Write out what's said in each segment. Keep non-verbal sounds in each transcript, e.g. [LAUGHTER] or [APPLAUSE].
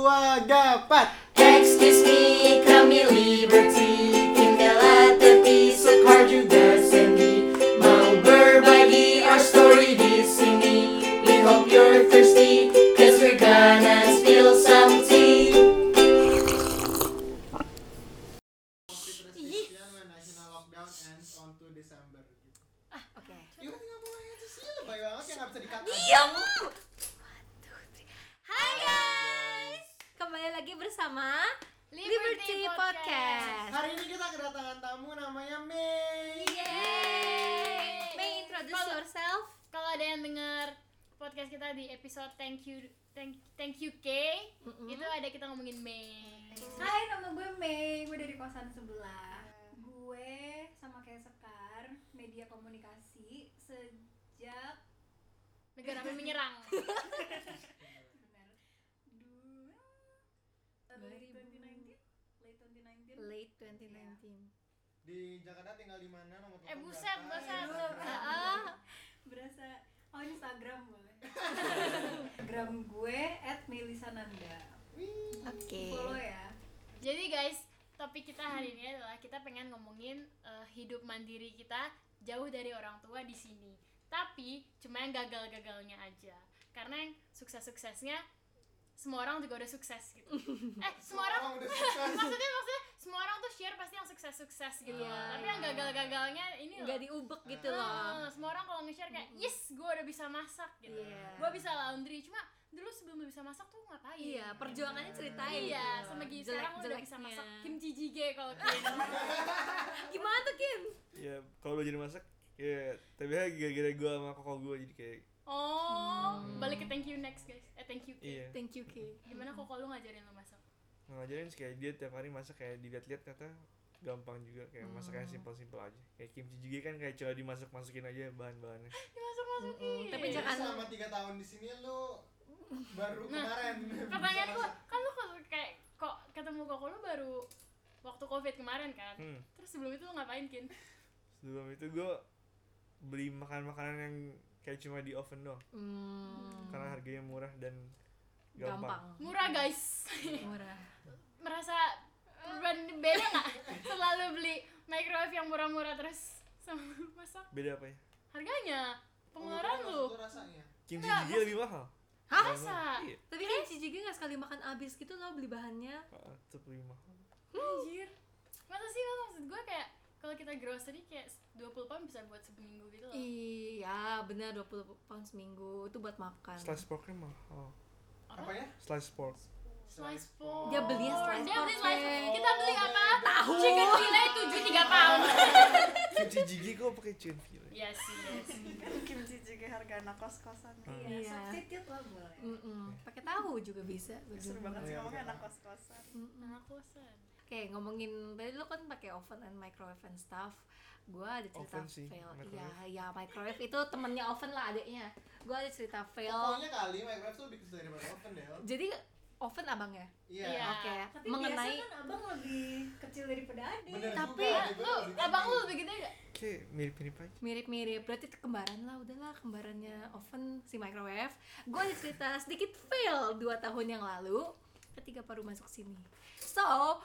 dua, gapat. Excuse me, podcast kita di episode Thank You Thank, thank you K, Mm-mm. itu ada kita ngomongin Mei. Hai, nama gue Mei, gue dari kosan sebelah. Gue sama kayak Sekar, media komunikasi sejak Negara api menyerang. [LAUGHS] benar dua late 2019, late 2019. Late 2019. Di Jakarta tinggal di mana? Nomor Eh telepon buset, berapa? buset. Ya. Ah, Berasa oh Instagram boleh. Instagram gue @melisananda. Oke. Follow ya. Jadi guys, topik kita hari ini adalah kita pengen ngomongin eh, hidup mandiri kita jauh dari orang tua di sini. Tapi cuma yang gagal-gagalnya aja. Karena yang sukses-suksesnya semua orang juga udah sukses gitu. [LAUGHS] eh, semua orang udah sukses. [LAUGHS] maksudnya maksudnya semua orang tuh share pasti yang sukses-sukses gitu. Iya. Tapi yang gagal-gagalnya ini loh. Nggak diubek gitu loh. Ah, semua orang kalau nge-share kayak yes gue udah bisa masak gitu Iya. gue bisa laundry cuma dulu sebelum lu bisa masak tuh ngapain Iya, perjuangannya ceritain. iya gitu. sama gini sekarang udah bisa masak kimchi jjigae kalau [LAUGHS] Kim Gimana tuh Kim? ya kalau belajar masak ya tapi ya gara-gara gue sama koko gue jadi kayak oh balik ke thank you next guys. Eh thank you Kim. iya. Thank you Kim. gimana kok lu ngajarin lu masak? Ngajarin sih kayak dia tiap hari masak kayak dilihat-lihat kata gampang juga. Kayak masaknya simpel-simpel aja. Kayak kimchi juga kan kayak cuma dimasak masukin aja bahan-bahannya. [LAUGHS] Dimasuk masukin Tapi Jadi jangan selama 3 tahun di sini lu [LAUGHS] baru Nah, kemarin. pertanyaan [LAUGHS] gua kan lu kalau kayak kok ketemu koko lu baru waktu covid kemarin kan? Hmm. terus sebelum itu lu ngapain kin? Sebelum itu gue beli makan-makanan yang kayak cuma di oven doang Hmm, karena harganya murah dan gampang, gampang. murah guys [LAUGHS] Murah. merasa beda nggak selalu beli microwave yang murah-murah terus sama masak beda apa ya harganya pengeluaran Oh, lu rasanya. kimchi jjigae lebih mahal Hah? Mahal Masa? iya Tapi kan Cici juga gak sekali makan abis gitu loh beli bahannya. Ah, tetep lebih mahal anjir masa sih Mas? maksud gue kayak kalau kita grocery kayak 20 pound bisa buat seminggu gitu loh Iya, benar 20 pound seminggu itu buat makan. slice porknya mahal Apa ya? slice pork slice pork Dia beli slice dia beli pork, slice pork kita beli apa Tahu. chicken fillet 7 3 pound [LAUGHS] kimchi jjigae kok pakai chicken fillet iya sih iya sih kimchi juga harga anak kos-kosan Hmm. Iya, Iya. substitute lah boleh. Mm-mm. Pakai tahu juga bisa. seru banget sih Iya, ngomongnya bener. anak kos-kosan Mm-mm. anak kosan Oke, ngomongin tadi lu kan pakai oven and microwave and stuff. Gua ada cerita Oven sih, fail. Iya, ya microwave itu temennya oven lah adiknya. Gua ada cerita fail. Pokoknya kali microwave tuh lebih kecil daripada oven deh. Jadi oven abangnya. Iya. Iya. Oke, Tapi mengenai biasa kan abang lebih kecil daripada adik. Bener Tapi, juga, gua lu lebih abang lu lebih gede gak? kayak mirip-mirip aja mirip-mirip berarti kembaran lah udahlah kembarannya oven si microwave gue ada cerita sedikit fail dua tahun yang lalu ketika baru masuk sini so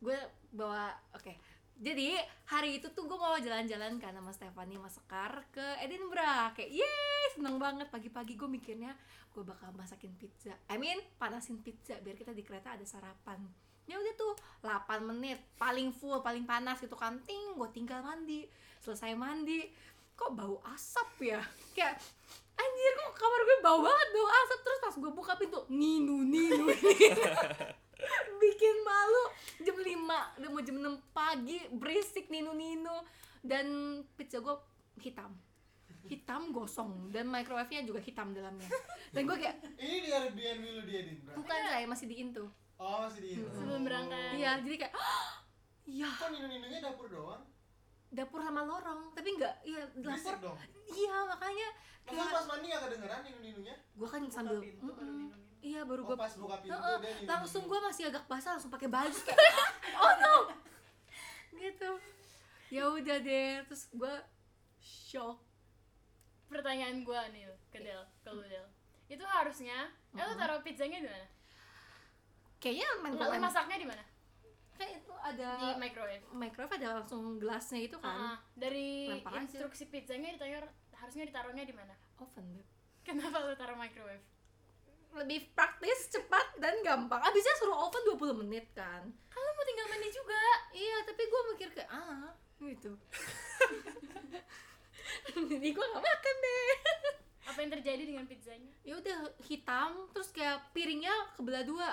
gue bawa oke. Jadi hari itu tuh gue mau jalan-jalan kan sama Stephanie sama Sekar ke Edinburgh. Kayak yeay seneng banget. Pagi-pagi gue mikirnya gue bakal masakin pizza. I mean panasin pizza biar kita di kereta ada sarapan. Ya udah tuh 8 menit paling full paling panas gitu kan. Ting gue tinggal mandi selesai mandi. Kok bau asap ya? Kayak anjir kok kamar gue bau banget bau asap. Terus pas gue buka pintu ninu ninu, ninu. [LAUGHS] [LAUGHS] bikin malu jam 5 udah mau jam 6 pagi berisik ninu dan pizza gue hitam hitam gosong dan microwave nya juga hitam dalamnya dan gue kayak [LAUGHS] Ini di Airbnb lu di Edinburgh. bukan saya masih di Into Oh, masih di Sebelum berangkat. iya jadi kayak iya Kok ninu-ninunya dapur doang? dapur sama lorong tapi enggak iya dapur dong. iya makanya Masa kayak pas mandi gak kedengeran ninu-ninunya? gue kan sambil pintu. Iya baru Oh, gue pas buka pintu Heeh, dia langsung gue masih agak basah langsung pakai baju. [LAUGHS] Oh no! Gitu. Ya udah deh terus gue shock. Pertanyaan gua nih ke Del, ke lu Del. Itu harusnya, eh lu taruh pizzanya di mana? kayaknya main Lu masaknya di mana? Kayak itu di ada microwave. microwave ada langsung gelasnya itu kan? Ah, dari Lempar aja. instruksi pizzanya ditanya harusnya ditaruhnya di mana? Oven Beb. kenapa lu taruh microwave lebih praktis cepat dan gampang. Abisnya suruh oven 20 menit kan. Kalau mau tinggal mandi juga? Iya tapi gue mikir kayak ah gitu. [LAUGHS] Jadi gue gak makan deh. Apa yang terjadi dengan pizzanya? Ya udah hitam terus kayak piringnya kebelah dua.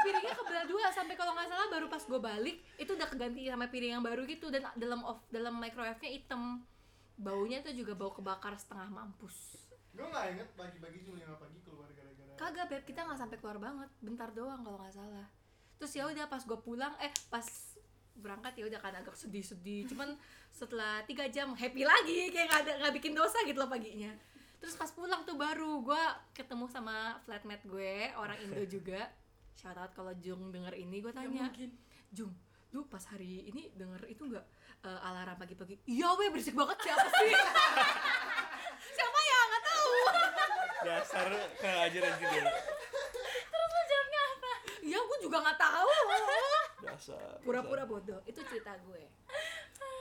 Piringnya kebelah dua sampai kalau nggak salah baru pas gue balik itu udah keganti sama piring yang baru gitu dan dalam off dalam microwave nya hitam. Baunya tuh juga bau kebakar setengah mampus. Gue nggak inget pagi-pagi jam 5 pagi keluar kagak beb. Kita nggak sampai keluar banget. Bentar doang kalau nggak salah. Terus ya udah pas gue pulang eh pas berangkat ya udah kan agak sedih-sedih. Cuman setelah tiga jam happy lagi. Kayak nggak ada nggak bikin dosa gitu loh paginya. Terus pas pulang tuh baru gue ketemu sama flatmate gue orang Indo juga. Shout out kalau Jung denger ini gue tanya Jung lu pas hari ini denger itu nggak eh, alarm pagi-pagi? Iya weh berisik banget siapa sih? [LAUGHS] Siapa ya dasar kayak ajar anjing dia iya gue juga nggak tahu. Dasar. Pura-pura bodoh. Itu cerita gue.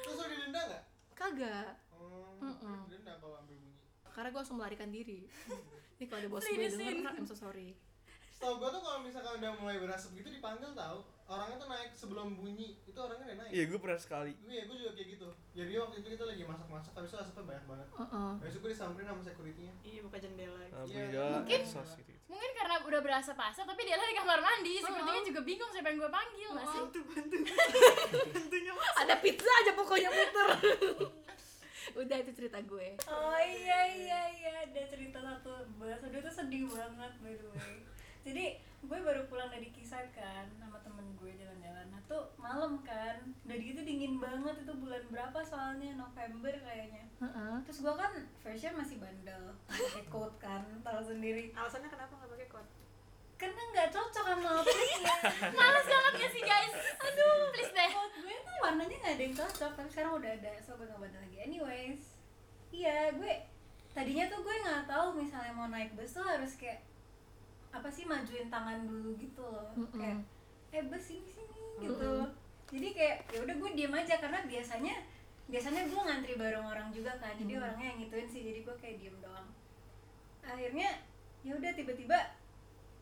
Terus lo didenda nggak? Kagak. Oh Mm-mm. didenda kalau ambil bunyi? Karena gue langsung melarikan diri. Ini kalau ada bos gue denger I'm so sorry Setahu gue tuh kalau misalkan udah mulai berasap gitu dipanggil tahu orangnya tuh naik sebelum bunyi itu orangnya udah naik iya gue pernah sekali Iya, gue juga kayak gitu. Jadi waktu itu kita lagi masak-masak, habis itu asapnya banyak banget. Heeh. Habis itu gue disamperin sama security-nya. Iya buka jendela. nah, Iya, bunyi mungkin- sos gitu mungkin karena udah berasa pasal tapi dia lagi di kamar mandi sepertinya juga bingung siapa yang gue panggil nggak sih Bantu bantu. Bantunya [LAUGHS] mas. ada pizza aja pokoknya muter [LAUGHS] udah itu cerita gue Oh iya iya iya ada cerita satu bahas aduh itu sedih banget by the way. Jadi gue baru pulang dari kisah kan sama temen gue jalan-jalan. Nah tuh malam kan, udah gitu dingin banget itu bulan berapa soalnya November kayaknya. Heeh. Terus gue kan version masih bandel, pakai coat kan, tahu sendiri. Alasannya kenapa nggak pakai coat? Karena nggak cocok sama outfitnya. [LAUGHS] males banget gak sih guys aduh please deh coat gue tuh warnanya nggak ada yang cocok, tapi sekarang udah ada, so gue nggak bandel lagi. Anyways, iya gue tadinya tuh gue nggak tahu misalnya mau naik bus tuh harus kayak apa sih majuin tangan dulu gitu loh. Mm-mm. kayak eh bus sini sini gitu. Jadi kayak ya udah gue diem aja karena biasanya biasanya gue ngantri bareng orang juga kan. Jadi orangnya yang ngituin sih jadi gue kayak diem doang. Akhirnya ya udah tiba-tiba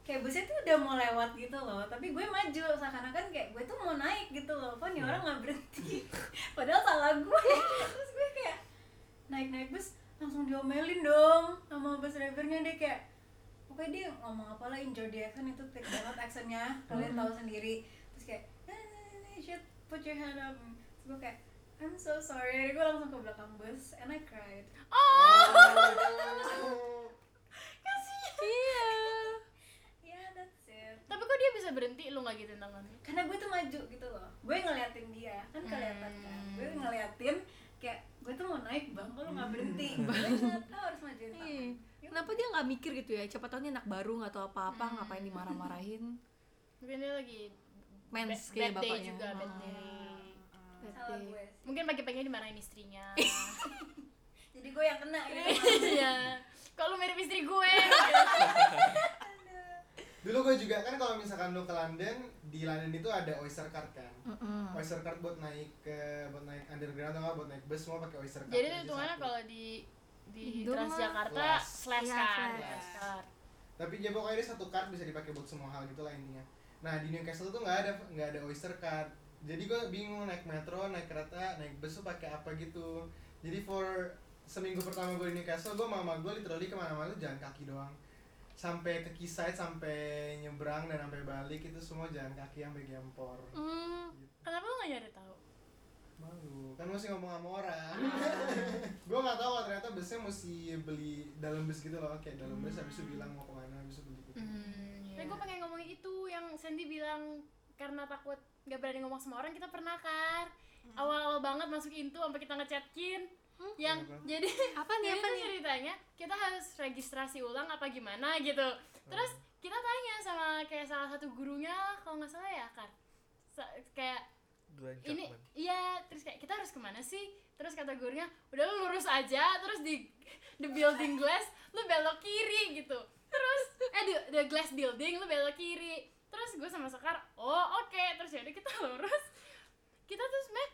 kayak busnya tuh udah mau lewat gitu loh. Tapi gue maju seakan-akan kayak gue tuh mau naik gitu loh. Kok nih orang nggak berhenti? [LAUGHS] Padahal salah gue [LAUGHS] terus gue kayak naik naik bus langsung diomelin dong sama bus drivernya deh kayak pokoknya dia ngomong apa lah in Jody accent itu thick banget accentnya kalian tahu sendiri. Terus kayak nah, nah, shit put your hand up. Terus gue kayak I'm so sorry. Gue langsung ke belakang bus and I cried. [LAUGHS] Iya yeah that's it. Tapi kok dia bisa berhenti lu nggak gitu tangannya karena gue tuh maju gitu loh. Gue ngeliatin dia kan kelihatan kan. Gue ngeliatin kayak gue tuh mau naik bang. Kok lu nggak berhenti? [LAUGHS] Gue harus majuin Iya. tangan kenapa dia nggak mikir gitu ya? Siapa tahu dia anak baru nggak tahu apa-apa ngapain dimarah-marahin? Mungkin dia lagi mens kayak bad day bapaknya. juga bad Ah, day. Bad salah day. gue mungkin pagi-pagi dimarahin istrinya. [LAUGHS] Jadi gue yang kena gitu. Iya. Kalau mirip istri gue? [LAUGHS] Dulu gue juga kan kalau misalkan lu ke London, di London itu ada Oyster Card kan. Mm-mm. Oyster Card buat naik ke buat naik underground atau nggak buat naik bus semua pakai Oyster Card. jadi aja hitungannya kalau di di mah Transjakarta flash. flash Iya, kan flash. flash card. Tapi ya pokoknya satu card bisa dipakai buat semua hal gitu lah intinya. Nah di Newcastle tuh nggak ada nggak ada Oyster Card. Jadi gue bingung naik metro, naik kereta, naik bus tuh pakai apa gitu. Jadi for seminggu pertama gue di Newcastle, gue mama gue literally ke mana-mana tuh jalan kaki doang. Sampai ke Quayside, sampai nyebrang dan sampai balik itu semua jalan kaki sampai Gempor. Hmm, kenapa lu nggak nyari tahu Malu, kan mesti ngomong sama orang. [LAUGHS] gue nggak tahu kalau ternyata busnya mesti beli dalam bus gitu loh, kayak dalam bus habis itu bilang mau ke mana, habis itu beli gitu. Tapi gue pengen ngomongin itu yang Sandy bilang karena takut gak berani ngomong sama orang kita pernah kan awal-awal banget masuk Intu sampai kita ngechatkin. Yang Kenapa? jadi apa nih apa nih? ceritanya kita harus registrasi ulang apa gimana gitu. Terus kita tanya sama kayak salah satu gurunya kalau nggak salah ya kan Sa- kayak Glenn ini Chapman. iya terus kayak kita harus ke mana sih? Terus kata gurunya udah lu lurus aja terus di the building glass lu belok kiri gitu. Terus eh the, the glass building lu belok kiri. Terus gue sama Sekar oh oke. Terus yaudah kita [LAUGHS] lurus. Kita tuh sebenarnya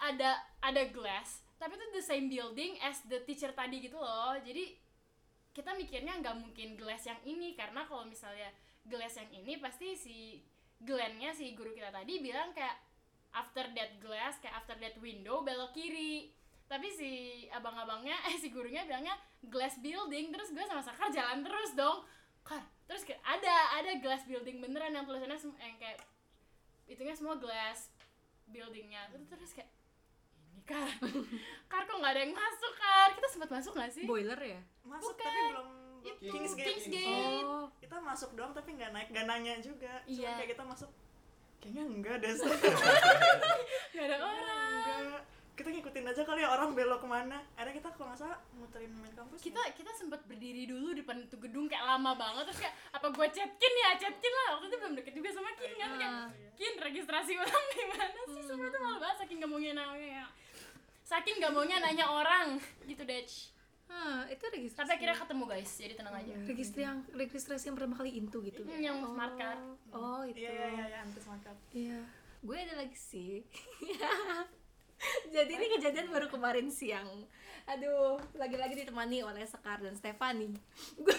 ada ada glass tapi itu the same building as the teacher tadi gitu loh. Jadi kita mikirnya nggak mungkin glass yang ini karena kalau misalnya glass yang ini pasti si Glenn-nya si guru kita tadi bilang kayak after that glass kayak after that window belok kiri tapi si abang-abangnya [LAUGHS] eh si gurunya bilangnya glass building terus gue sama Sakar jalan terus dong Kar terus kayak ada ada glass building beneran yang tulisannya yang kayak itunya semua glass buildingnya terus terus kayak ini kar [LAUGHS] kar kok nggak ada yang masuk kar kita sempat masuk nggak sih Boiler ya? masuk Bukan. tapi belum Itu Kingsgate. Kingsgate. Oh. kita masuk doang tapi nggak naik nggak nanya juga Cuma Iya. kayak kita masuk kayaknya enggak deh [LAUGHS] nggak ada orang. Enggak. Kita ngikutin aja kali ya orang belok ke mana. Akhirnya kita kalau nggak salah muterin main kampus kita kita sempat berdiri dulu di depan itu gedung kayak lama banget. Terus kayak apa gue chatkin ya? Chatkin lah. Waktu itu belum deket juga sama Kin kan? Kayak Ah. Kin registrasi ulang gimana sih? Semua itu malu banget saking gak maunya nanya saking gak maunya nanya orang. Gitu deh Hah, itu registrasi. tapi akhirnya ketemu guys jadi tenang aja registrasi yang registrasi yang pertama kali into gitu. Hmm, yang smart card Oh, itu. iya iya iya iya anti semangat Iya. Gue ada lagi sih. [LAUGHS] Jadi ini kejadian baru kemarin siang. Aduh, lagi-lagi ditemani oleh Sekar dan Stefani. Gue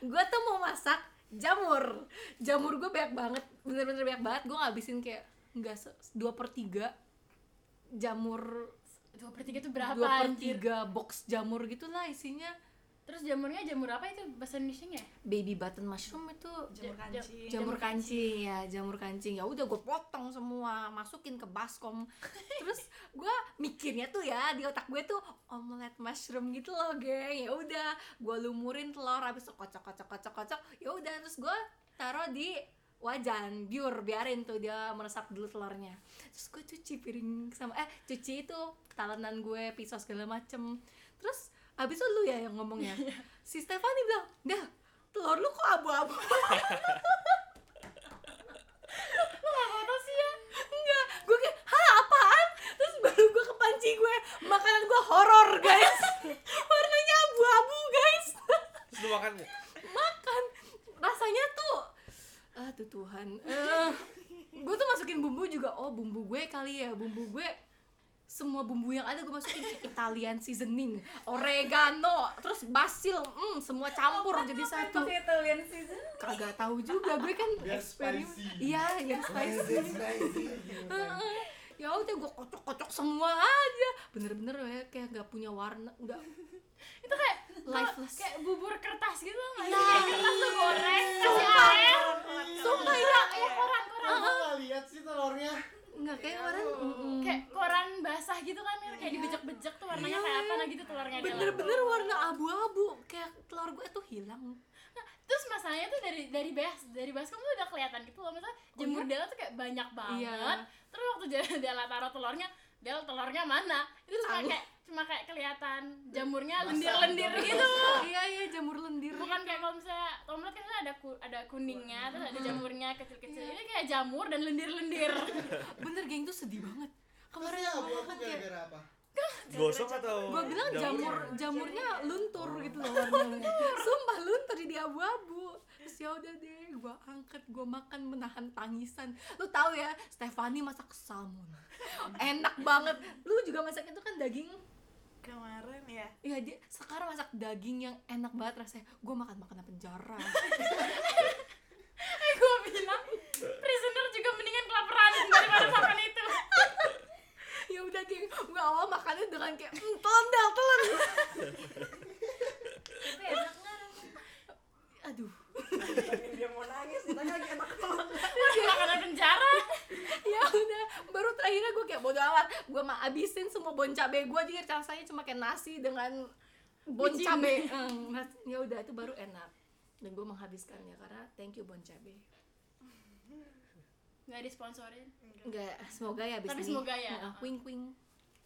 gue tuh mau masak jamur. Jamur gue banyak banget, bener-bener banyak banget. Gue ngabisin kayak nggak dua per tiga jamur dua per tiga itu berapa dua per tiga box jamur gitulah isinya. Terus jamurnya jamur apa itu? Bahasa Indonesia nya baby button mushroom itu. jamur Ja- kancing. Jamur kancing ya jamur kancing. Ya udah gue potong semua masukin ke baskom. [LAUGHS] Terus gue mikirnya tuh ya di otak gue tuh omelet mushroom gitu loh geng. Ya udah gue lumurin telur habis itu kocok kocok kocok kocok. Ya udah terus gue taruh di wajan biur biarin tuh dia meresap dulu telurnya. Terus gue cuci piring sama eh cuci itu talenan gue pisau segala macem. Terus habis itu lu ya yang ngomongnya si Stefani bilang dah telur lu kok abu-abu? [LAUGHS] Lu gak foto sih ya? Enggak gue kayak hah apaan? Terus baru gue kepanci gue makanan gue horor guys. [LAUGHS] Warnanya abu-abu guys. Terus lu makan nggak? makan. Rasanya tuh ah tuh Tuhan Eh, gue tuh masukin bumbu juga. Oh bumbu gue kali ya bumbu gue semua bumbu yang ada gue masukin Italian seasoning. Oregano terus basil hmm, semua campur jadi satu. Italian season kagak tahu juga gue kan eksperimen. iya biar spicy. Ya udah gue kocok-kocok semua aja. Bener-bener ya kayak nggak punya warna nggak. Itu kayak Lifeless. kayak bubur kertas gitu nggak sih? Iya. kayak kertas tuh goreng kasih Sumpah. air sumpah ya kayak koran koran Gue gak lihat sih telurnya. nggak kayak kemarin mm-mm. kayak koran basah gitu kan kayak dibejek-bejek tuh warnanya Iya. kayak apa nah gitu telurnya bener-bener warna abu-abu. Kayak telur gue tuh hilang. Nah, terus masalahnya tuh dari dari bas dari baskom tuh udah kelihatan gitu loh. Misalnya jamur Dela tuh kayak banyak banget. Iya. terus waktu Dela taruh telurnya Del telurnya mana? Itu cuma kayak cuma kayak kelihatan jamurnya lendir-lendir gitu. iya iya jamur lendir. Bukan kayak kalau misalnya omelet kan ada ku, ada kuningnya terus ada jamurnya kecil-kecil. Ini kayak jamur dan lendir-lendir. [LAUGHS] Bener geng tuh sedih banget kemarin Terus ya makan kayak gara-gara apa? gosong atau gue bilang jamur? jamurnya? jamurnya luntur gitu loh warnanya. [LAUGHS] Sumpah luntur jadi abu-abu. Terus ya udah deh gue angkat gue makan menahan tangisan. Lu tahu ya Stefani masak salmon. [LAUGHS] Enak banget. Lu juga masak itu kan daging? Kemarin ya. Iya dia sekarang masak daging yang enak banget rasanya. Gue makan makanan penjara. [LAUGHS] Eh gue bilang prisoner juga mendingan kelaparan daripada makan itu udah geng gue awal makannya dengan kayak mm, telan Del, telan tapi enak nggak aduh. Dia mau nangis kita lagi enak. Banget makanan penjara. Ya udah baru terakhirnya gue kayak bodo amat. Gue mah abisin semua bon cabe gue jadi rasanya cuma kayak nasi dengan bon cabe. [LAUGHS] Nas- ya udah itu baru enak. Dan gue menghabiskannya karena thank you bon cabe nggak disponsorin? Enggak. Semoga ya Tapi ini. semoga ya. Heeh, wing wing.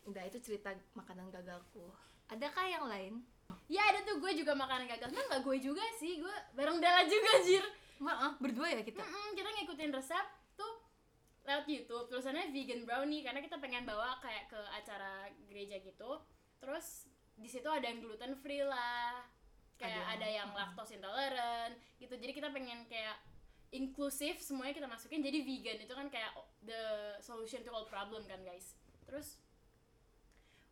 Udah itu cerita makanan gagalku. Adakah yang lain? Ya ada tuh gue juga makanan gagal. Nah nggak gue juga sih gue bareng Dela juga jir. Maaf berdua ya kita? Mm-mm, kita ngikutin resep tuh lewat YouTube. Tulisannya vegan brownie karena kita pengen bawa kayak ke acara gereja gitu. Terus di situ ada yang gluten free lah. Kayak Ada. ada yang- yang, lactose intolerant gitu. Jadi kita pengen kayak inklusif semuanya kita masukin. Jadi vegan itu kan kayak the solution to all problem kan guys. Terus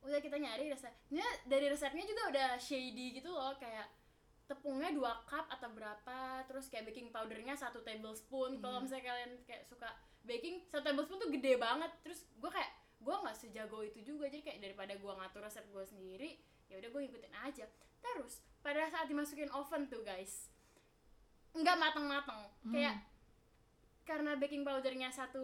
udah kita nyari resepnya dari resepnya juga udah shady gitu loh. Kayak tepungnya dua cup atau berapa terus kayak baking powdernya satu tablespoon. Kalau misalnya kalian kayak suka baking satu tablespoon tuh gede banget. Terus gue kayak gue nggak sejago itu juga. Jadi kayak daripada gue ngatur resep gue sendiri ya udah gue ngikutin aja. Terus pada saat dimasukin oven tuh guys nggak matang-matang kayak karena baking powdernya satu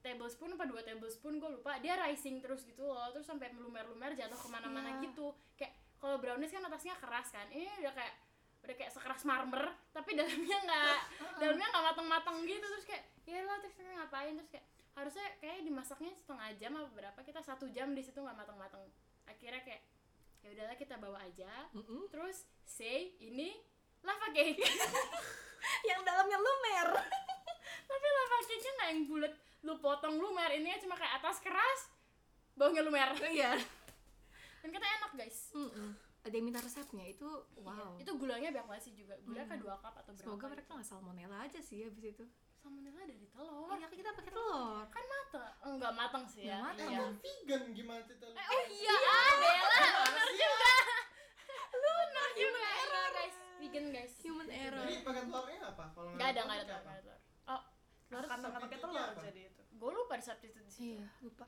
tablespoon apa dua tablespoon gue lupa. Dia rising terus gitu loh terus sampai melumer-lumer jatuh ke mana-mana Iya. gitu. Kayak kalau brownies kan atasnya keras kan. Ini udah kayak udah kayak sekeras marmer tapi [LAUGHS] dalamnya nggak dalamnya nggak matang-matang gitu. Terus kayak ya lah terus ngapain? Terus kayak harusnya kayak dimasaknya setengah jam apa berapa? Kita satu jam di situ nggak matang-matang akhirnya kayak ya udahlah kita bawa aja. Mm-mm. terus say ini lava cake [LAUGHS] yang dalamnya lumer. [LAUGHS] Tapi lava cake nya nggak yang bulat. Lu potong lumer ini cuma kayak atas keras bawahnya lumer. Iya. Dan kata enak guys. Mm-mm. ada yang minta resepnya itu wow. Itu gulanya banyak banget sih juga. Gula kan dua cup atau berapa semoga gitu. mereka nggak salmonella aja sih habis itu. Salmonella dari telur. Oh ya kita pakai telur. Kan matang enggak matang sih ya. Matang. iya. Emang vegan gimana cerita lu? oh iya Adela bener juga. Lu bener juga. iya guys vegan guys. Human error. Jadi pakai telurnya apa? Kalau nggak ada nggak ada telur apa? nggak ada telur. Oh telur karena nggak pakai telur jadi itu. Gue lupa di substitute di situ. Iya lupa.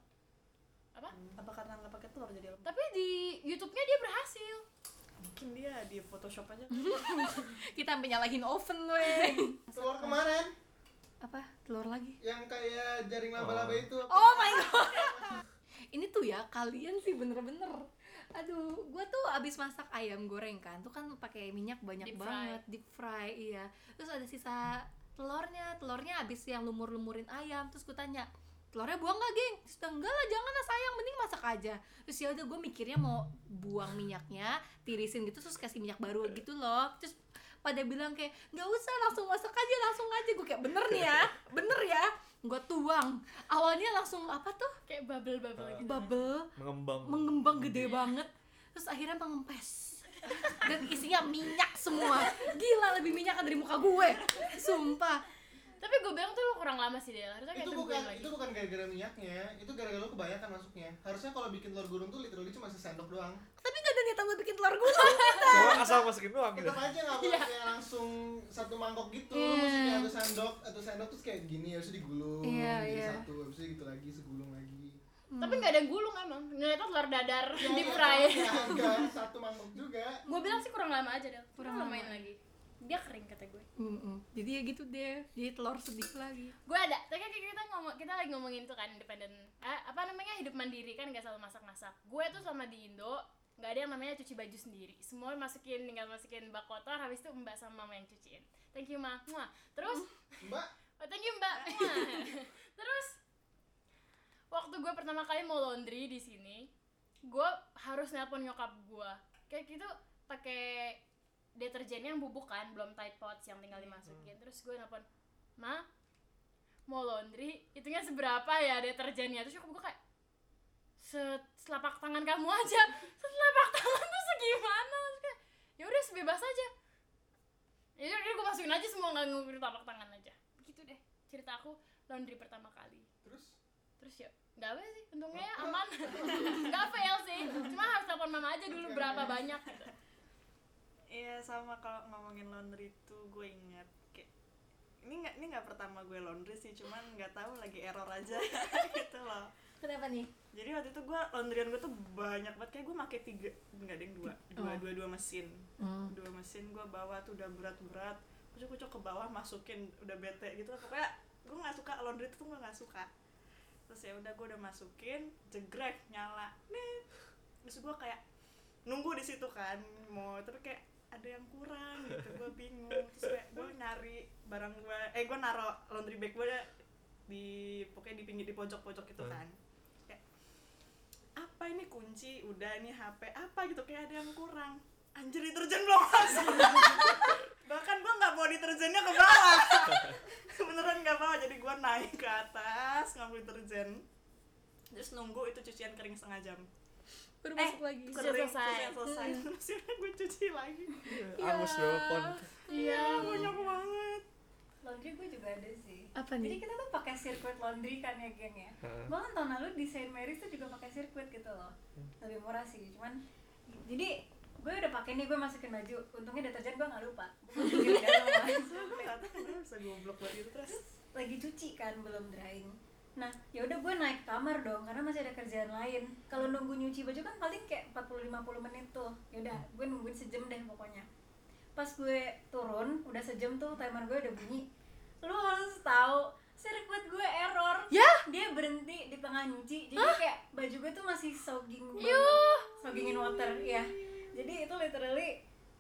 Apa? Apa karena nggak pakai telur jadi tapi di YouTube-nya dia berhasil. Mungkin dia di Photoshop aja. [LAUGHS] Kita sampai nyalahin oven weh. [LAUGHS] Telur kemarin. Apa? Telur lagi? Yang kayak jaring laba-laba itu. oh my god. [LAUGHS] Ini tuh ya kalian sih bener-bener aduh gua tuh abis masak ayam goreng kan tuh kan pakai minyak banyak Deep fry. banget deep fry iya. Terus ada sisa telurnya telurnya abis yang lumur-lumurin ayam terus gue tanya telurnya buang gak geng? Terus enggak lah jangan lah sayang mending masak aja. Terus ya udah gue mikirnya mau buang minyaknya tirisin gitu terus kasih minyak baru gitu loh. Terus pada bilang kayak nggak usah langsung masak aja langsung aja. Gue kayak bener nih ya bener ya. Gue tuang. Awalnya langsung apa tuh? Kayak bubble bubble gitu. bubble. Mengembang. Mengembang gede banget. Terus akhirnya mengempes dan isinya minyak semua. Gila lebih minyak dari muka gue. Sumpah tapi gue bilang tuh lu kurang lama sih dia harusnya kayak itu bukan lagi. itu bukan gara-gara minyaknya itu gara-gara lu kebanyakan masuknya. Harusnya kalau bikin telur gulung tuh literally cuma sesendok doang. Tapi gak ada niatan buat bikin telur gulung Cuma asal masukin doang gitu. tetap aja nggak boleh kayak langsung satu mangkok gitu Iya. maksudnya satu sendok atau sendok terus kayak gini itu digulung Iya, jadi iya. satu habis itu gitu lagi segulung lagi. Tapi nggak ada gulung emang. Ngeliatnya telur dadar Ya, di fry. ya, satu mangkok juga. Gue bilang sih kurang lama aja deh Kurang kurang lama. lamain lagi dia kering kata gue. Mm-mm. jadi ya gitu deh. Jadi telur sedih lagi. Gue ada. Tapi kan kita ngomong kita lagi ngomongin tuh kan independen eh, apa namanya hidup mandiri kan gak selalu masak masak gue tuh sama di Indo nggak ada yang namanya cuci baju sendiri. Semua masukin tinggal masukin bak kotor habis itu mbak sama mama yang cuciin. Thank you ma. Muah. terus mbak. Oh, thank you mbak. [LAUGHS] Terus waktu gue pertama kali mau laundry di sini gue harus nelpon nyokap gue. Kayak gitu pakai deterjennya yang bubuk kan belum Tide Pods yang tinggal dimasukin. Terus gue nelpon ma mau laundry? Hitungnya seberapa ya deterjennya? Terus nyokap gue kayak "Se- selapak tangan kamu aja. [LAUGHS] Selapak tangan tuh segimana? Terus kayak ya udah sebebas aja. Ya udah gue masukin aja semua nggak ngukur telapak tangan aja. Begitu deh cerita aku laundry pertama kali. Terus? Terus ya nggak apa sih untungnya [LAUGHS] ya aman. Nggak fail sih cuma harus telepon mama aja dulu berapa banyak gitu sama kalau ngomongin laundry itu gue ingat kayak ini nggak ini nggak pertama gue laundry sih cuman nggak tahu lagi error aja [LAUGHS] gitu loh. Kenapa nih? Jadi waktu itu gue laundryan gue tuh banyak banget kayak gue pakai tiga nggak deh dua dua Oh. dua dua mesin. Hmm. dua mesin gue bawa tuh udah berat berat kucuk kucuk ke bawah masukin udah bete gitu. Pokoknya gue nggak suka laundry itu tuh gue nggak suka. Terus ya udah gue udah masukin jegrek nyala nih terus gue kayak nunggu di situ kan mau tapi kayak ada yang kurang gitu gue bingung. Terus kayak gue nyari barang gue eh gue naro laundry bag gue di pokoknya di pinggir di pojok pojok itu Hmm. kan. Kayak apa ini kunci? Udah ini HP apa? Gitu kayak ada yang kurang. Anjir deterjen belum [LAUGHS] masuk bahkan gue nggak bawa deterjennya ke bawah. [LAUGHS] Beneran nggak bawa jadi gue naik ke atas ngambil deterjen terus nunggu itu cucian kering setengah jam baru Eh, masuk lagi. Sudah kering selesai. selesai. [LAUGHS] Ya gue cuci lagi. Angus berapa pon iya. banyak banget. Laundry gue juga ada sih. Apa jadi nih? kita tuh pakai circuit laundry kan ya geng ya? Bahkan tahun lalu di Saint Mary's tuh juga pakai circuit gitu loh. Lebih murah sih cuman jadi gue udah pakai nih gue masukin baju. Untungnya deterjen gue nggak lupa. Gue [LAUGHS] terus. Lagi cuci kan belum drying nah ya udah gue naik kamar dong karena masih ada kerjaan lain. Kalau nunggu nyuci baju kan paling kayak 40-50 menit tuh. Ya udah gue nungguin sejam deh pokoknya. Pas gue turun udah sejam tuh timer gue udah bunyi. Lu harus tahu sirkuit gue error. Ya? dia berhenti di tengah nyuci jadi kayak baju gue tuh masih sogging banget. Sogging in water ya jadi itu literally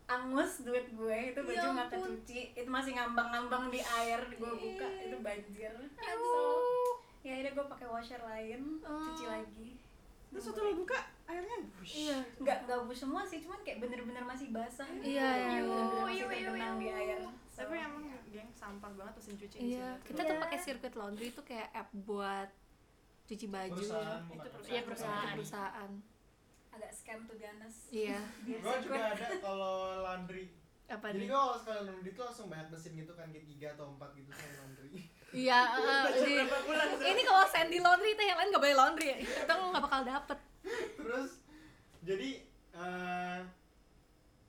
angus duit gue itu baju Ya nggak kecuci. Itu masih ngambang-ngambang di air gue buka itu banjir. So. Ya udah gue pakai washer lain Oh. cuci lagi terus waktu lo buka airnya wush. Iya. nggak nggak bus semua sih cuman kayak bener-bener masih basah Iya, iya. masih terbenang iu. di air So, tapi emang ya. geng sampah banget mesin cuci di Iya, kita Iya. tuh pakai circuit laundry itu kayak app buat cuci baju perusahaan ya. Itu perusahaan. Iya, perusahaan. perusahaan. agak scam tuh ganas Iya. [LAUGHS] Gue juga ada kalau laundry Apa jadi kalau sekali laundry itu langsung banyak mesin gitu kan kayak tiga atau empat gitu sekali laundry Iya, di- ini kalau Sandy laundry teh yang lain gak boleh laundry ya. Kita nggak bakal dapet. terus jadi eh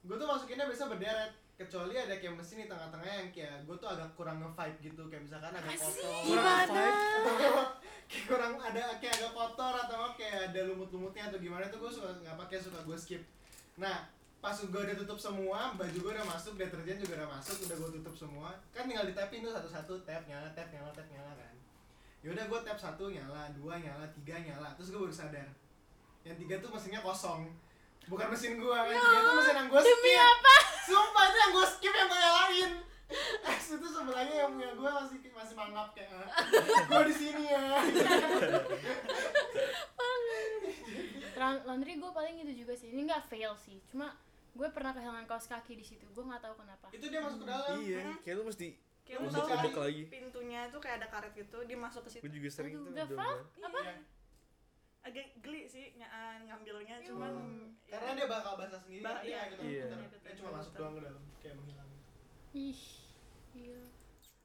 gue tuh masukinnya biasa berderet kecuali ada kayak mesin di tengah-tengah yang kayak gue tuh agak kurang nge-vibe gitu kayak misalkan agak kotor Gimana? [LAUGHS] kayak kurang ada kayak agak kotor atau kayak ada lumut-lumutnya atau gimana tuh gue suka nggak pakai suka gue skip nah pas gue udah tutup semua baju gue udah masuk deterjen juga udah masuk udah gue tutup semua. Kan tinggal ditapin tuh satu-satu tap nyala tap nyala tap nyala kan. Yaudah gue tap satu nyala dua nyala tiga nyala. Terus gue baru sadar yang tiga tuh mesinnya kosong. Bukan mesin gue yang tiga tuh mesin yang gue skip. demi apa? Sumpah itu yang gue skip yang gue nyalain. Es [LAUGHS] itu sebelahnya yang punya gue masih masih mangap kayak gue di sini ya. [LAUGHS] Laundry gue paling itu juga sih. Ini nggak fail sih cuma gue pernah kehilangan kaos kaki di situ gue nggak tahu kenapa itu dia masuk ke dalam Iya, kayak lu mesti kayak lu Masuk tau kan lagi. pintunya tuh kayak ada karet gitu dia masuk ke situ Gue juga sering Aduh, tuh fuck? kan. Iya. agak geli sih ny- eh, ngambilnya cuman ya, karena dia bakal basah sendiri Bah- kan dia iya. gitu Iya. Bentar, dia cuma masuk doang ke dalam kayak menghilang ih iya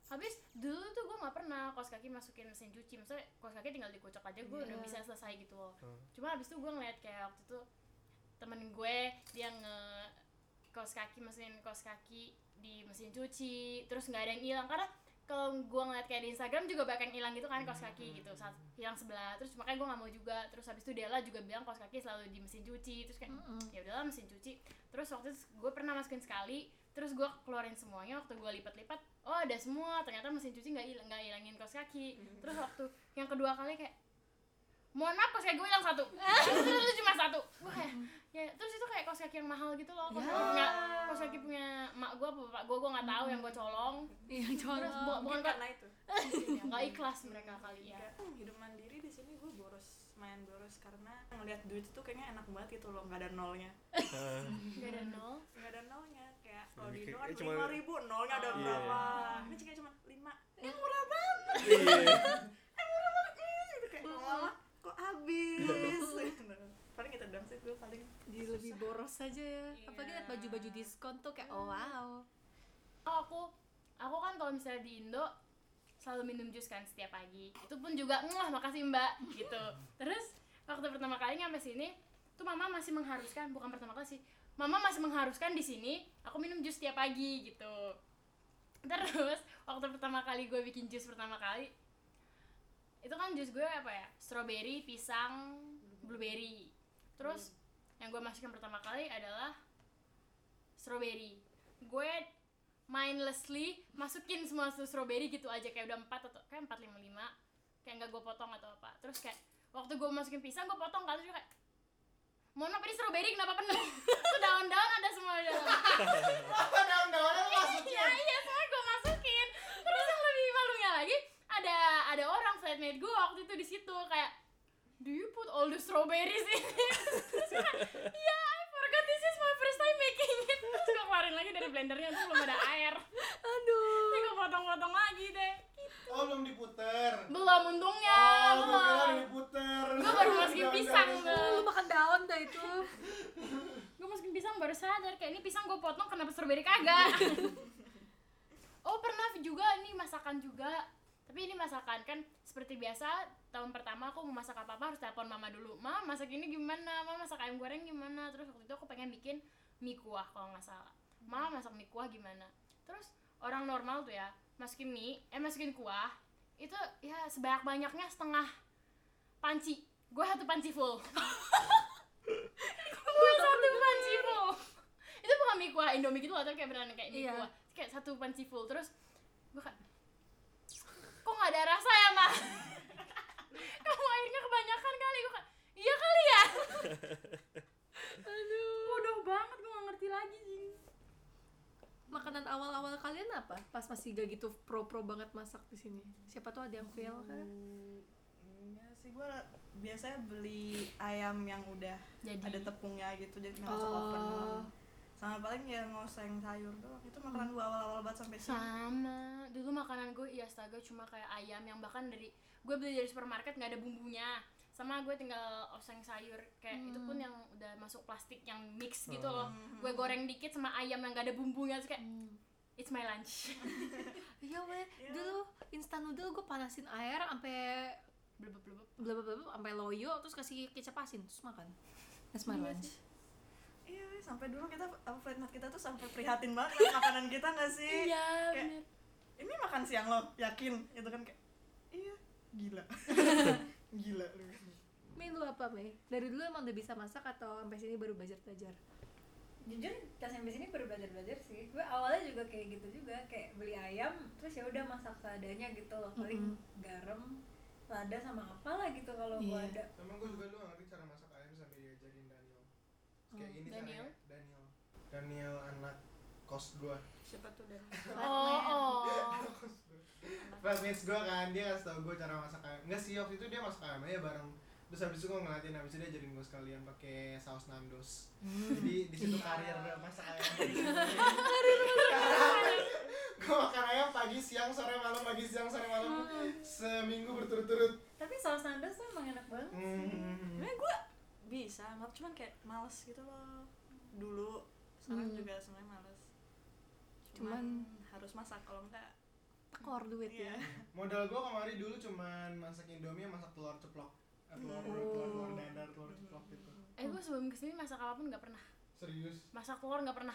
habis dulu tuh gue nggak pernah kaos kaki masukin mesin cuci maksudnya kaos kaki tinggal dikocok aja gue udah Iya. bisa selesai gitu loh Hmm. cuma habis itu gue ngeliat kayak waktu itu temen gue dia nge kaos kaki masukin kaos kaki di mesin cuci terus nggak ada yang hilang. Karena kalau gue ngeliat kayak di Instagram juga banyak yang hilang gitu kan kaos kaki gitu. saat hilang sebelah terus makanya gue nggak mau juga. Terus habis itu Della juga bilang kaos kaki selalu di mesin cuci terus kayak Mm-mm. ya udahlah mesin cuci. Terus waktu itu gue pernah masukin sekali terus gue keluarin semuanya. Waktu gue lipat-lipat oh ada semua. Ternyata mesin cuci nggak hilang nggak hilangin kaos kaki. Terus waktu yang kedua kali kayak mohon maaf kaos kaki gue hilang satu. [LAUGHS] Terus itu cuma satu. Gue kayak ya terus itu kayak kaos kaki yang mahal gitu loh. Kaos Ya. kaki punya kaos kaki punya mak gue apa bapak gue gue nggak tahu yang gue colong. Iya, terus colong. bu- bukan mungkin kok karena itu. [LAUGHS] Nggak ikhlas mereka kali ya. "Hmm, hidup mandiri di sini gue boros main boros karena ngelihat duit itu kayaknya enak banget gitu loh nggak ada nolnya. Ah, [LAUGHS] nggak ada nol. Nggak ada nolnya. Kayak kalau di kan cuma- lima ribu nolnya ada Oh. berapa? Iya. ini kayak cuma lima. Iya. gitu kayak lama kok habis. [LAUGHS] Paling itu dong sih gue paling Jadi lebih boros aja ya. Iya. Apalagi liat baju-baju diskon tuh kayak oh wow. Oh, aku aku kan kalau misalnya di Indo selalu minum jus kan setiap pagi. Itu pun juga wah makasih mbak gitu. Terus waktu pertama kali nyampe sini tuh mama masih mengharuskan bukan pertama kali sih. Mama masih mengharuskan di sini aku minum jus setiap pagi gitu. Terus waktu pertama kali gue bikin jus pertama kali itu kan jus gue apa ya? Strawberry pisang blueberry. Terus yang gue masukin pertama kali adalah strawberry. Gue mindlessly masukin semua strawberry gitu aja kayak udah empat atau kayak empat lima lima. Kayak nggak gue potong atau apa. Terus kayak waktu gue masukin pisang gue potong kali terus kayak mohon maaf ini strawberry? Kenapa penuh? [LAUGHS] Itu daun-daun ada semua di dalam. Apa daun-daunnya lu masukin? iya iya semua gue masukin. Terus yang lebih malunya lagi ada ada orang flatmate gue waktu itu di situ kayak do you put all the strawberries in it? [LAUGHS] Terus gue yeah I forgot this is my first time making it. Terus gue keluarin lagi dari blendernya tuh belum ada air. Aduh. terus gue potong-potong lagi deh. Oh belum diputer. Belum untungnya. Oh gue belum. diputer. Gue baru masukin pisang. Lu makan daun dah itu. gue masukin pisang baru sadar kayak ini pisang gue potong kenapa strawberry kagak? [LAUGHS] Oh pernah juga ini masakan juga tapi ini masakan kan seperti biasa tahun pertama aku mau masak apa apa harus telepon mama dulu. Ma masak ini gimana? Ma masak ayam goreng gimana? Terus waktu itu aku pengen bikin mie kuah kalau nggak salah. Ma masak mie kuah gimana? Terus orang normal tuh ya masukin mie eh masukin kuah itu ya sebanyak banyaknya setengah panci. Gue satu panci full. [LAUGHS] Gue satu panci. full. Itu bukan mie kuah indomie gitu loh tapi kayak beneran kayak mie Iya. kuah. Kayak satu panci full. Terus gue kayak kok nggak ada rasa ya mah [LAUGHS] kamu airnya kebanyakan kali gue iya kali ya [LAUGHS] aduh bodoh banget gue nggak ngerti lagi Jing. makanan awal-awal kalian apa pas masih gak gitu pro-pro banget masak di sini siapa tuh ada yang fail kan Enggak sih gue biasanya beli ayam yang udah Jadi. ada tepungnya gitu jadi masuk Oh. oven. Sama paling ya ngoseng sayur doang. Itu makanan gue awal-awal banget sampai sini. Sama. Dulu makanan gue iya astaga cuma kayak ayam yang bahkan dari gue beli dari supermarket nggak ada bumbunya. Sama gue tinggal oseng sayur. Kayak itu pun yang udah masuk plastik yang mix gitu loh. Gue goreng dikit sama ayam yang gak ada bumbunya terus kayak it's my lunch. [LAUGHS] Iya weh dulu instan noodle gue panasin air sampai blebeb blebeb blablabla sampai loyo terus kasih kecap asin terus makan. That's my Iya lunch iya sampai dulu kita apa flight mate kita tuh sampai prihatin banget makanan kita nggak sih? Iya Kayak, bener. Ini makan siang lo yakin? Itu kan kayak iya gila. [LAUGHS] Gila lu. Mei lu apa Mei? Dari dulu emang udah bisa masak atau sampai sini baru belajar belajar? jujur pas sampai sini baru belajar belajar sih. Gue awalnya juga kayak gitu juga kayak beli ayam terus ya udah masak seadanya gitu loh. Paling garam lada sama apalah gitu kalau gue Iya. ada. Emang gue juga gak ngerti cara masak ayam sampai diajarin Daniel Kayak ini Daniel? caranya Daniel. Daniel anak kos gue siapa tuh dan oh oh. Flatmates gue kan, dia kasih tau gue cara masak ayam. Enggak sih, waktu itu dia masak ayam aja bareng. Terus habis itu gue ngeliatin, habis itu dia ajarin gue sekalian pakai saus nandos. Jadi di situ karir masak ayam. [LAUGHS] Gue makan ayam pagi, siang, sore, malam, pagi, siang, sore, malam. Seminggu berturut-turut. Tapi saus nandos tuh emang enak banget Hmm. sebenarnya gue bisa malah cuman kayak males gitu loh. Dulu sekarang Hmm. juga sebenarnya males. Cuman- harus masak kalau enggak Tekor duit iya. Ya. [LAUGHS] Modal gue kemarin dulu cuman masak indomie, masak telur ceplok. Eh, Telur, telur, telur dadar, telur ceplok gitu. Eh gue sebelum ke sini masak apa pun nggak pernah. Serius? Masak telur nggak pernah.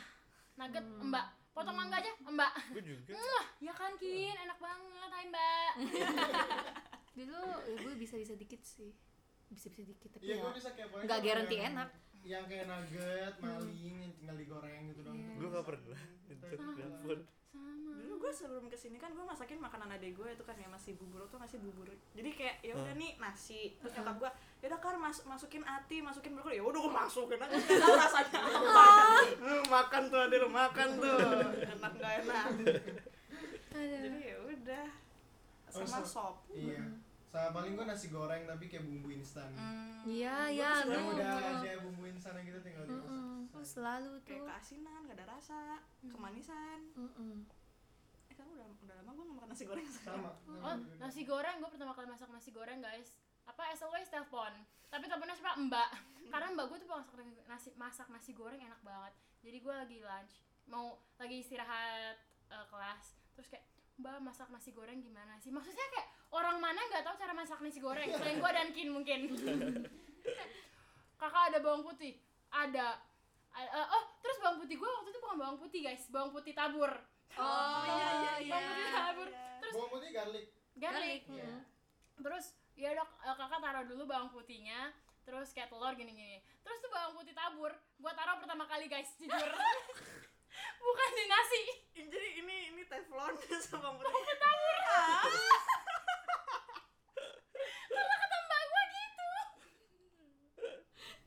Nugget mbak. Potong mangga aja mbak. Gue juga. Wah, ya kan kin? Enak banget hai mbak. [LAUGHS] Dulu ya gue bisa-bisa dikit sih. Bisa-bisa dikit tapi Iya, gue ya. bisa nggak yang- enak. Yang kayak nugget, maling, yang tinggal digoreng gitu dong Iya. gue gak pernah. Dapur sama. dulu gue sebelum ke sini kan gue masakin makanan adek gue itu kan ya masih bubur tuh ngasih bubur. Jadi kayak ya udah Hmm. nih nasi. Terus nyokap gue ya udah kar mas masukin ati masukin brokoli. Ya udah gue masukin aja. [LAUGHS] Tahu rasanya. Apa Lu makan tuh adek lu makan tuh. [LAUGHS] Enak nggak enak. Jadi ya udah. Oh, sama so- sop. Iya Sama paling gue nasi goreng tapi kayak bumbu instan. Iya, Gua iya, tuh Yang lu. udah ada bumbu instan gitu tinggal dimasak Mm-mm. Oh, selalu kayak tuh. keasinan gak ada rasa kemanisan. Mm-mm. eh kan udah udah lama gue gak makan nasi goreng Sama. Oh nasi goreng gue pertama kali masak nasi goreng guys. Apa as always telepon. Tapi teleponnya siapa? Mbak. [LAUGHS] Karena mbak gue tuh masak nasi masak nasi goreng enak banget. Jadi gue lagi lunch mau lagi istirahat eh, kelas. Terus kayak mbak masak nasi goreng gimana sih? Maksudnya kayak orang mana nggak tahu cara masak nasi goreng? Selain gue dan kin mungkin. [LAUGHS] Kakak ada bawang putih? Ada. Eh, oh terus bawang putih gue waktu itu bukan bawang putih guys. Bawang putih tabur. Oh, iya, iya. bawang putih tabur. Terus Bawang putih garlic. Garlic. Iya terus ya dok eh, kakak taruh dulu bawang putihnya. Terus kayak telur gini gini terus tuh bawang putih tabur. Gua taruh pertama kali guys jujur [LAUGHS] bukan di nasi. Jadi ini ini teflon [LAUGHS] sama putih karena kata mbak gua gitu.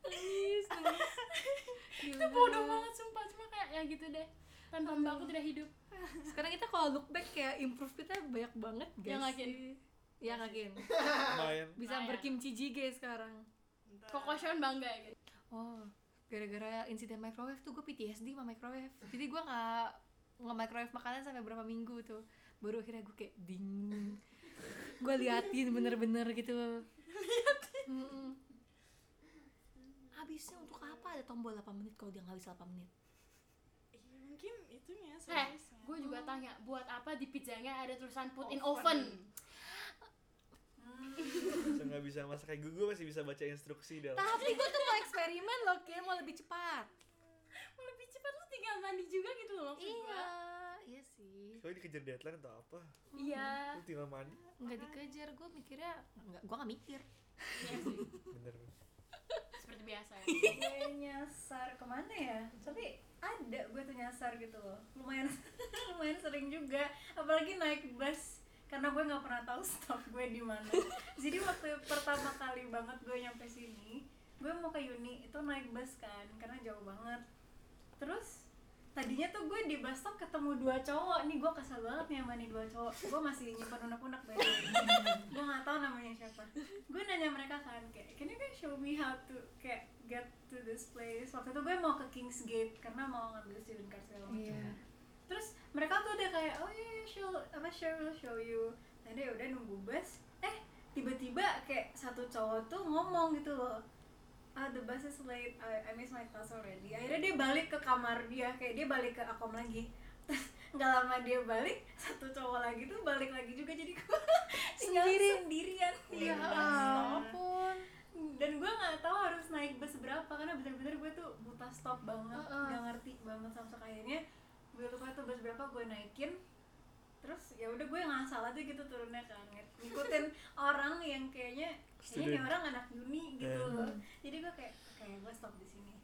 Nangis, nangis. itu bodoh banget sumpah. Cuma kayak ya gitu deh. Tanpa mbak aku tidak hidup. Sekarang kita kalau look back kayak improve kita banyak banget guys. Ya, Ngakin. Ya ngakin. Bisa berkimchi jjigae sekarang. Koko Sean bangga gitu Oh, gara-gara insiden microwave tuh gue PTSD sama microwave. Jadi gue nggak nggak microwave makanan sampai berapa minggu tuh. Baru akhirnya gue kayak ding. gue liatin bener-bener gitu. Liatin. Habisnya untuk apa ada tombol 8 menit kalau dia nggak bisa 8 menit? mungkin itunya Eh, gue juga tanya buat apa di pizzanya ada tulisan put in Oven. Bisa nggak bisa masak kayak gue, gue masih bisa baca instruksi dalam. Tapi gue tuh mau eksperimen loh, kayak mau lebih cepat. Mau lebih cepat lu tinggal mandi juga gitu loh maksud Iya, gua. iya sih. Soalnya dikejar deadline atau apa? Iya. Lu tinggal mandi. Nggak dikejar, gue mikirnya nggak, gue nggak mikir. Iya sih. Bener. Seperti biasa ya. gue nyasar ke mana ya tapi ada gue tuh nyasar gitu loh lumayan [LAUGHS] lumayan sering juga apalagi naik bus karena gue nggak pernah tahu [LAUGHS] stop gue di mana. Jadi waktu pertama kali banget gue nyampe sini gue mau ke uni itu naik bus kan karena jauh banget. Terus tadinya tuh gue di bus stop ketemu dua cowok. Nih gue kesel banget nih sama nih dua cowok. Gue masih nyimpan unek-unek by way. gue nggak tahu namanya siapa. Gue nanya mereka kan kayak can you guys show me how to kayak get to this place? Waktu itu gue mau ke Kingsgate karena mau ngambil student card segala macam. Iya. terus mereka tuh udah kayak oh iya yeah, show apa share will show you. Nah dia udah nunggu bus eh tiba-tiba kayak satu cowok tuh ngomong gitu loh ah the bus is late I, I miss my class already. Akhirnya dia balik ke kamar dia kayak dia balik ke akom lagi. Terus nggak lama dia balik satu cowok lagi tuh balik lagi juga jadi gue [LAUGHS] Sendiri. sendirian. Di Ya stop ampun. dan gue nggak tahu harus naik bus berapa karena bener-bener gue tuh buta stop banget nggak ngerti banget sampai akhirnya gue lupa tuh bus berapa gue naikin terus ya udah gue ngasal aja gitu turunnya kan Ng- ngikutin [LAUGHS] orang yang kayaknya kayaknya nih orang anak uni gitu. Eh. loh jadi gue kayak kayak gue stop di sini.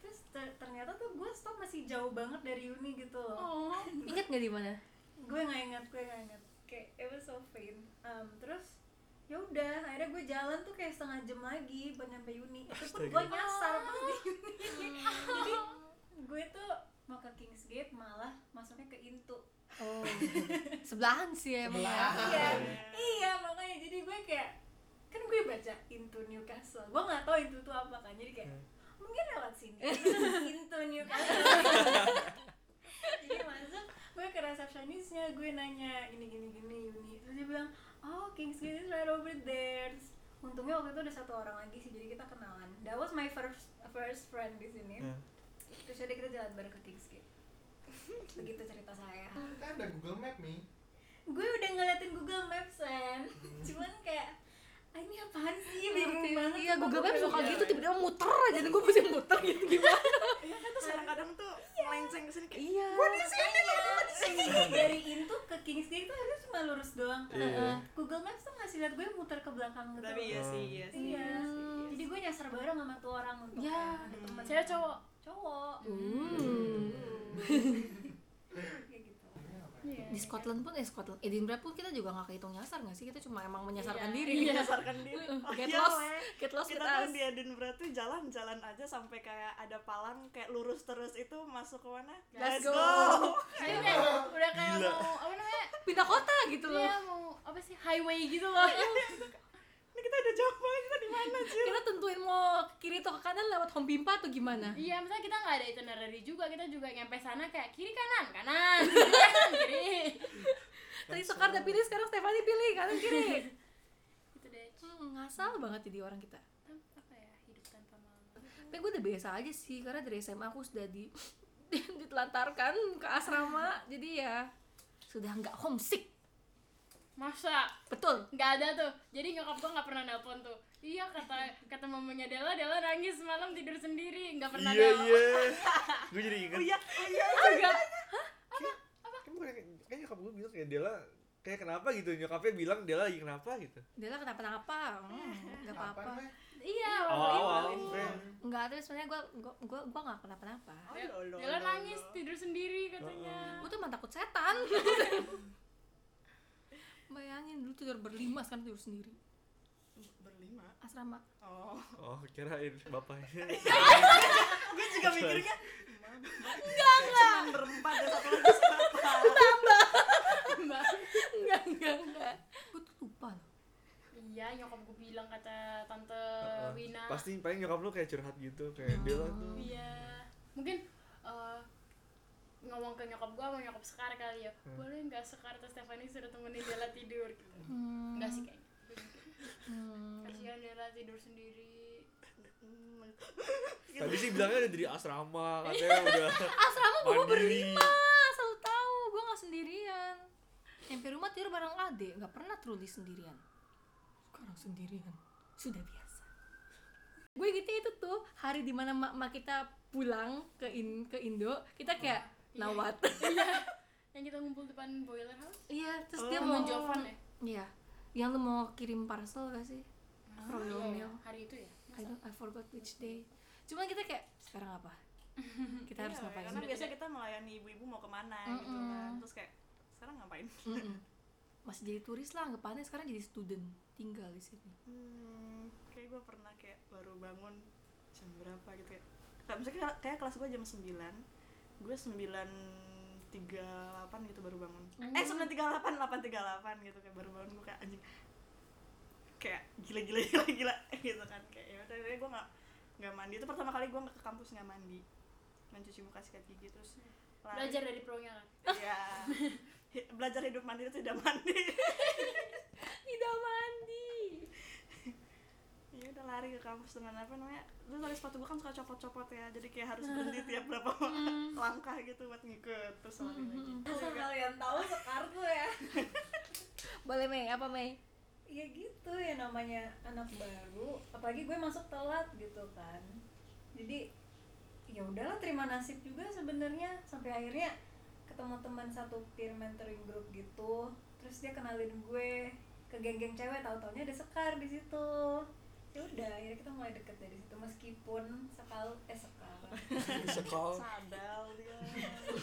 Terus ter- ternyata tuh gue stop masih jauh banget dari uni gitu loh. Oh. [LAUGHS] Ingat nggak di mana? gue nggak ingat gue nggak ingat. Kayak it was so faint um, terus ya udah akhirnya gue jalan tuh kayak setengah jam lagi buat nyampe uni. Itu pun gue nyasar pas di uni. [LAUGHS] Jadi gue tuh mau ke Kingsgate malah masuknya ke Intu Oh. [LAUGHS] Sebelahan sih emang. ya. Sebelahan. iya iya makanya jadi gue kayak kan gue baca Into Newcastle gue nggak tahu Into tuh apa kan jadi kayak mungkin lewat sini [LAUGHS] Into Newcastle [LAUGHS] jadi masuk gue ke resepsionisnya gue nanya gini gini gini Uni terus dia bilang oh Kingsgate is right over there untungnya waktu itu ada satu orang lagi sih jadi kita kenalan that was my first first friend di sini Hmm. Terus jadi kita jalan bareng ke Kingsgate [LAUGHS] begitu cerita saya. Kan ada Google Map nih. gue udah ngeliatin Google Maps kan cuman kayak ah, ini apaan sih? Bingung banget Iya, Google gue Maps suka banget. gitu tiba-tiba muter aja dan gue pusing muter gitu [LAUGHS] gimana? Iya kan terus kadang-kadang tuh melenceng ke sini kayak Iya. Makanya, dari Into ke Kingsgate tuh harus cuma lurus doang. Iya. Google Maps tuh ngasih liat gue muter ke belakang gitu. Tapi iya sih iya sih iya. iya iya jadi gue nyasar bareng sama tuh orang untuk Ya. ada temen. Cewek cowok. Cowok Hmm. kayak gitu Iya. Di Scotland pun eh Scotland Edinburgh pun kita juga nggak kehitung nyasar nggak sih kita cuma emang menyasarkan Iya. diri Iya, menyasarkan diri Oh, [LAUGHS] get iya, lost get lost kita tuh us di Edinburgh tuh jalan-jalan aja sampai kayak ada palang kayak lurus terus itu masuk ke mana? Let's go. Jadi kayak udah kayak Gila. mau apa namanya? pindah kota gitu loh Iya mau apa sih highway gitu loh. [LAUGHS] Ini kita udah jauh banget kita di mana sih? kita tentuin mau ke kiri atau ke kanan lewat home pimpa atau gimana Iya, misalnya kita nggak ada itinerary juga, kita juga nyampe sana kayak kiri kanan, kanan, [LAUGHS] kiri kanan, kiri. tadi Soekarno pilih sekarang Stefani pilih kanan kiri [LAUGHS] Itu deh. hmm, ngasal banget jadi orang kita Apa ya hidup tanpa malu. tapi gue udah biasa aja sih karena dari SMA aku sudah di [LAUGHS] ditelantarkan ke asrama jadi ya sudah nggak homesick Masa betul nggak ada tuh. Jadi nyokap gua nggak pernah nelpon tuh. Iya kata kata mamanya Dela, Dela nangis malam tidur sendiri, nggak pernah Iya nelpon. iya. [LAUGHS] Gue jadi ingat. Oh iya, oh iya. enggak Kan bukan kayak nyokap gue bilang kayak Dela kayak kenapa gitu nyokapnya bilang Dela lagi kenapa gitu. Dela kenapa-napa hmm, nggak Kapan, apa-apa? Iya, waktu itu. Friend. nggak ada sebenarnya gue gue gue gue nggak kenapa-napa Oh, lolo, Dela nangis tidur sendiri katanya. gue tuh emang takut setan [LAUGHS] bayangin dulu tidur berlima sekarang tidur sendiri berlima. asrama Oh, Oh kirain bapaknya. [LAUGHS] gue juga mikirnya enggak enggak cuman berempat ada satu lagi siapa enggak enggak enggak gue tuh lupa loh Iya, nyokap gue bilang kata tante. Wina. Pasti paling nyokap lu kayak curhat gitu kayak Dela tuh. Iya. Mungkin eh, ngomong ke nyokap gue sama nyokap Sekar kali ya. Hmm. Boleh nggak Sekar atau Stefani suruh temenin Dela tidur gitu. hmm. Enggak sih kayaknya. hmm. Kasihan Dela tidur sendiri. Hmm, Tadi sih bilangnya udah dari asrama, katanya udah [LAUGHS] asrama gue berlima asal lu tahu gue nggak sendirian nyampe rumah tidur bareng ade nggak pernah truly sendirian sekarang sendirian sudah biasa gue gitu itu tuh hari di mana mak mak kita pulang ke in ke Indo kita kayak nawat. [LAUGHS] Yang kita ngumpul depan boiler house? Iya terus Oh. dia mau Jovan ya? Iya. Yang lu mau kirim parcel gak sih? Royal Iya, iya. mail hari itu ya? I don't I forgot which day. Cuma kita kayak sekarang apa? [LAUGHS] Kita harus Iya, ngapain? karena biasa kita melayani ibu-ibu mau ke mana gitu Mm-mm. kan terus kayak sekarang ngapain? Mm-mm. masih jadi turis lah anggapannya sekarang jadi student tinggal di sini. Hmm, kayak gue pernah kayak baru bangun jam berapa gitu ya. Kayak misalnya kayak, kayak kelas gue jam 9 gue 9.38 gitu baru bangun. Eh 9.38 8.38 gitu kayak baru bangun gue kayak anjing. Kayak gila gila gila gila gitu kan. Kayak ya udah gue nggak nggak mandi. Itu pertama kali gue ke kampus nggak mandi. Mencuci muka sikat gigi terus lari. belajar dari pronya kan? Iya. [LAUGHS] Belajar hidup mandiri itu tidak mandi. [LAUGHS] Tidak mandi ya udah lari ke kampus dengan apa namanya lu tadi sepatu gua kan suka copot-copot ya jadi kayak harus berhenti [LAUGHS] tiap berapa langkah gitu buat ngikut terus lari lagi. asal kalian tahu sekar tuh ya. [LAUGHS] Boleh Mei apa Mei? Ya gitu ya namanya anak baru apalagi gue masuk telat gitu kan. Jadi ya udahlah terima nasib juga sebenarnya. Sampai akhirnya ketemu teman satu peer mentoring group gitu terus dia kenalin gue ke geng-geng cewek tahu taunya ada sekar di situ ya udah akhirnya kita mulai deket dari situ. Meskipun sekal eh sekal. [LAUGHS] Sekol. sadal dia.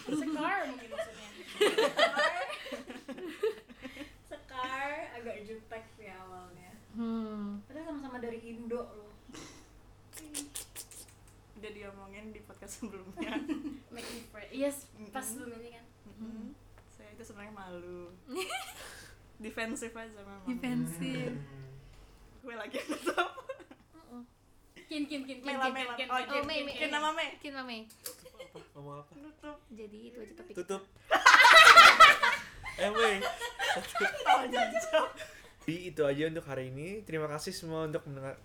Sekar mungkin maksudnya. Sekar agak jutek sih awalnya. Hmm. Padahal sama-sama dari Indo loh. Udah diomongin di podcast sebelumnya. [LAUGHS] Make me friend yes pas sebelum ini kan. Mm-mm. saya itu sebenarnya malu. [LAUGHS] Defensif aja memang. Defensif gue lagi nutup kin kin kin kin Mela kin Mela kin oh kin Oh, kin Mei, kin Mei. kin nama Mei Kin Mei Ngomong apa? nutup jadi itu aja topik Tutup. [LAUGHS] eh, Wei. Jadi itu aja untuk hari ini. Terima kasih semua untuk mendengar.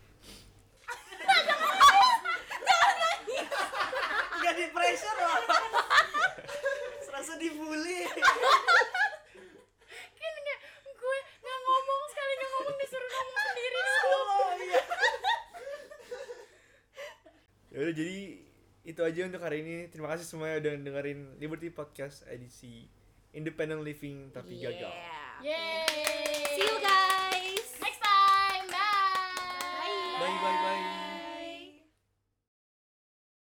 gak di pressure loh serasa dibully [LAUGHS] kan nggak gue nggak ngomong sekali nggak ngomong disuruh ngomong sendiri oh iya Ya udah jadi itu aja untuk hari ini. Terima kasih semuanya udah dengerin Liberty Podcast edisi Independent Living tapi gagal. Yeah. See you guys next time bye Bye bye bye.